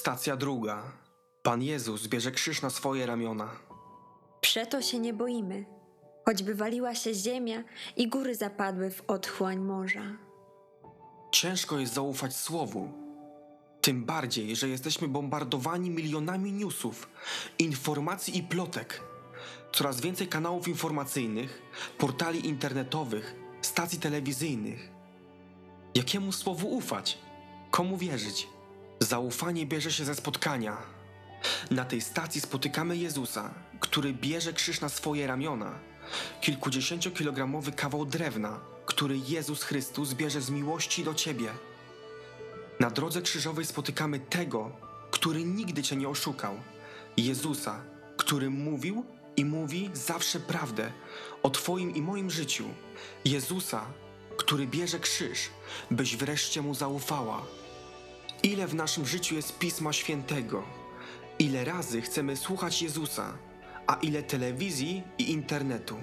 Stacja druga. Pan Jezus bierze krzyż na swoje ramiona. Przeto się nie boimy, choćby waliła się ziemia i góry zapadły w otchłań morza. Ciężko jest zaufać słowu. Tym bardziej, że jesteśmy bombardowani milionami newsów, informacji i plotek. Coraz więcej kanałów informacyjnych, portali internetowych, stacji telewizyjnych. Jakiemu słowu ufać? Komu wierzyć? Zaufanie bierze się ze spotkania. Na tej stacji spotykamy Jezusa, który bierze krzyż na swoje ramiona. Kilkudziesięciokilogramowy kawał drewna, który Jezus Chrystus bierze z miłości do ciebie. Na drodze krzyżowej spotykamy tego, który nigdy cię nie oszukał. Jezusa, który mówił i mówi zawsze prawdę o Twoim i moim życiu. Jezusa, który bierze krzyż, byś wreszcie mu zaufała. Ile w naszym życiu jest Pisma Świętego? Ile razy chcemy słuchać Jezusa, a ile telewizji i internetu?